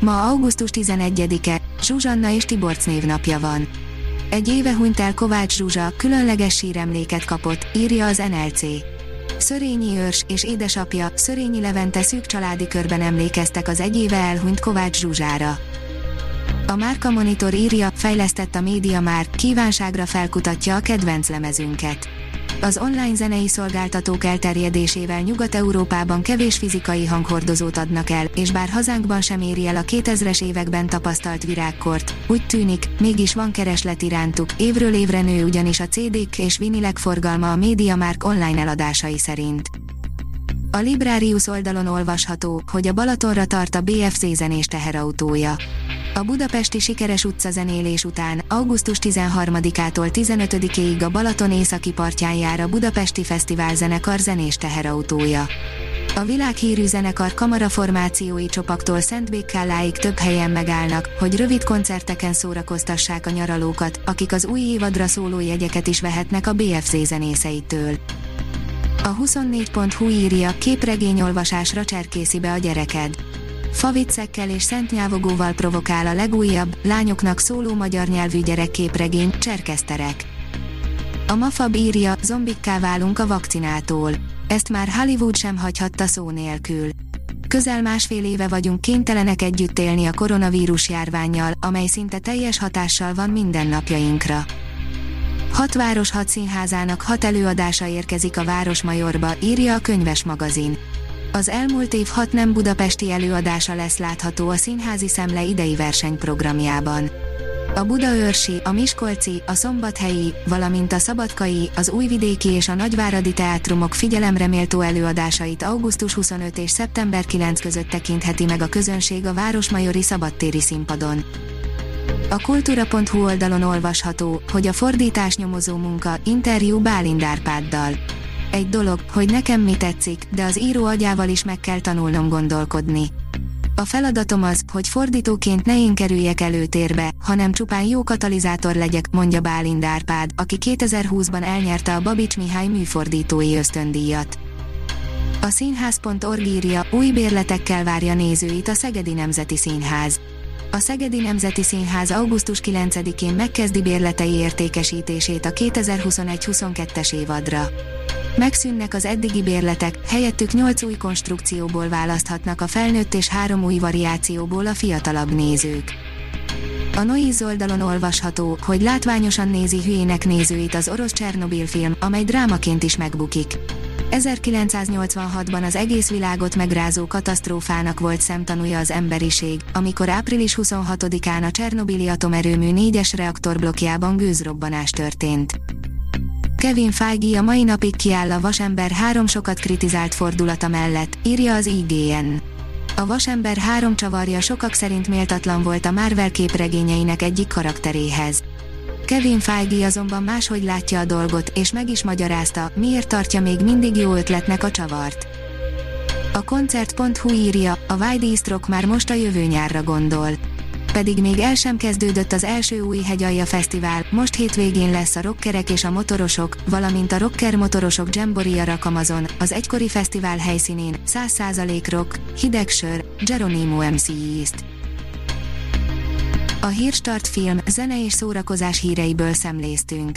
Ma augusztus 11-e, Zsuzsanna és Tiborc névnapja van. Egy éve hunyt el Kovács Zsuzsa, különleges síremléket kapott, írja az NLC. Szörényi őrs és édesapja, Szörényi Levente szűk családi körben emlékeztek az egy éve elhunyt Kovács Zsuzsára. A Márka Monitor írja, fejlesztett a média már, kívánságra felkutatja a kedvenc lemezünket az online zenei szolgáltatók elterjedésével Nyugat-Európában kevés fizikai hanghordozót adnak el, és bár hazánkban sem éri el a 2000-es években tapasztalt virágkort, úgy tűnik, mégis van kereslet irántuk, évről évre nő ugyanis a CD-k és vinilek forgalma a MediaMark online eladásai szerint. A Librarius oldalon olvasható, hogy a Balatonra tart a BFZ zenés teherautója. A budapesti sikeres utcazenélés után augusztus 13-ától 15-ig a Balaton északi partján jár a Budapesti Fesztivál zenekar zenés teherautója. A világhírű zenekar kamaraformációi csopaktól Szentbékkálláig több helyen megállnak, hogy rövid koncerteken szórakoztassák a nyaralókat, akik az új évadra szóló jegyeket is vehetnek a BFZ zenészeitől. A 24.hu írja, képregényolvasásra cserkészi be a gyereked. Faviccekkel és szentnyávogóval provokál a legújabb, lányoknak szóló magyar nyelvű gyerekképregény, Cserkeszterek. A Mafab írja, zombikká válunk a vakcinától. Ezt már Hollywood sem hagyhatta szó nélkül. Közel másfél éve vagyunk kénytelenek együtt élni a koronavírus járványjal, amely szinte teljes hatással van mindennapjainkra. Hat város hat színházának hat előadása érkezik a Városmajorba, írja a könyves magazin. Az elmúlt év hat nem budapesti előadása lesz látható a Színházi Szemle idei versenyprogramjában. A Budaörsi, a Miskolci, a Szombathelyi, valamint a Szabadkai, az Újvidéki és a Nagyváradi teátrumok figyelemreméltó előadásait augusztus 25 és szeptember 9 között tekintheti meg a közönség a Városmajori Szabadtéri színpadon. A kultúra.hu oldalon olvasható, hogy a fordítás nyomozó munka, interjú Bálint Árpáddal egy dolog, hogy nekem mi tetszik, de az író agyával is meg kell tanulnom gondolkodni. A feladatom az, hogy fordítóként ne én kerüljek előtérbe, hanem csupán jó katalizátor legyek, mondja Bálint Árpád, aki 2020-ban elnyerte a Babics Mihály műfordítói ösztöndíjat. A színház.org írja, új bérletekkel várja nézőit a Szegedi Nemzeti Színház. A Szegedi Nemzeti Színház augusztus 9-én megkezdi bérletei értékesítését a 2021-22-es évadra. Megszűnnek az eddigi bérletek, helyettük 8 új konstrukcióból választhatnak a felnőtt és három új variációból a fiatalabb nézők. A Noiz oldalon olvasható, hogy látványosan nézi hülyének nézőit az orosz Csernobil film, amely drámaként is megbukik. 1986-ban az egész világot megrázó katasztrófának volt szemtanúja az emberiség, amikor április 26-án a Csernobili atomerőmű 4-es reaktorblokkjában gőzrobbanás történt. Kevin Feige a mai napig kiáll a Vasember három sokat kritizált fordulata mellett, írja az IGN. A Vasember három csavarja sokak szerint méltatlan volt a Marvel képregényeinek egyik karakteréhez. Kevin Feige azonban máshogy látja a dolgot, és meg is magyarázta, miért tartja még mindig jó ötletnek a csavart. A koncert.hu írja, a Wide East Rock már most a jövő nyárra gondol pedig még el sem kezdődött az első új hegyalja fesztivál, most hétvégén lesz a rockerek és a motorosok, valamint a rocker motorosok Jamboree Rakamazon, az egykori fesztivál helyszínén, 100% rock, hideg sör, Geronimo MC East. A Hírstart film, zene és szórakozás híreiből szemléztünk.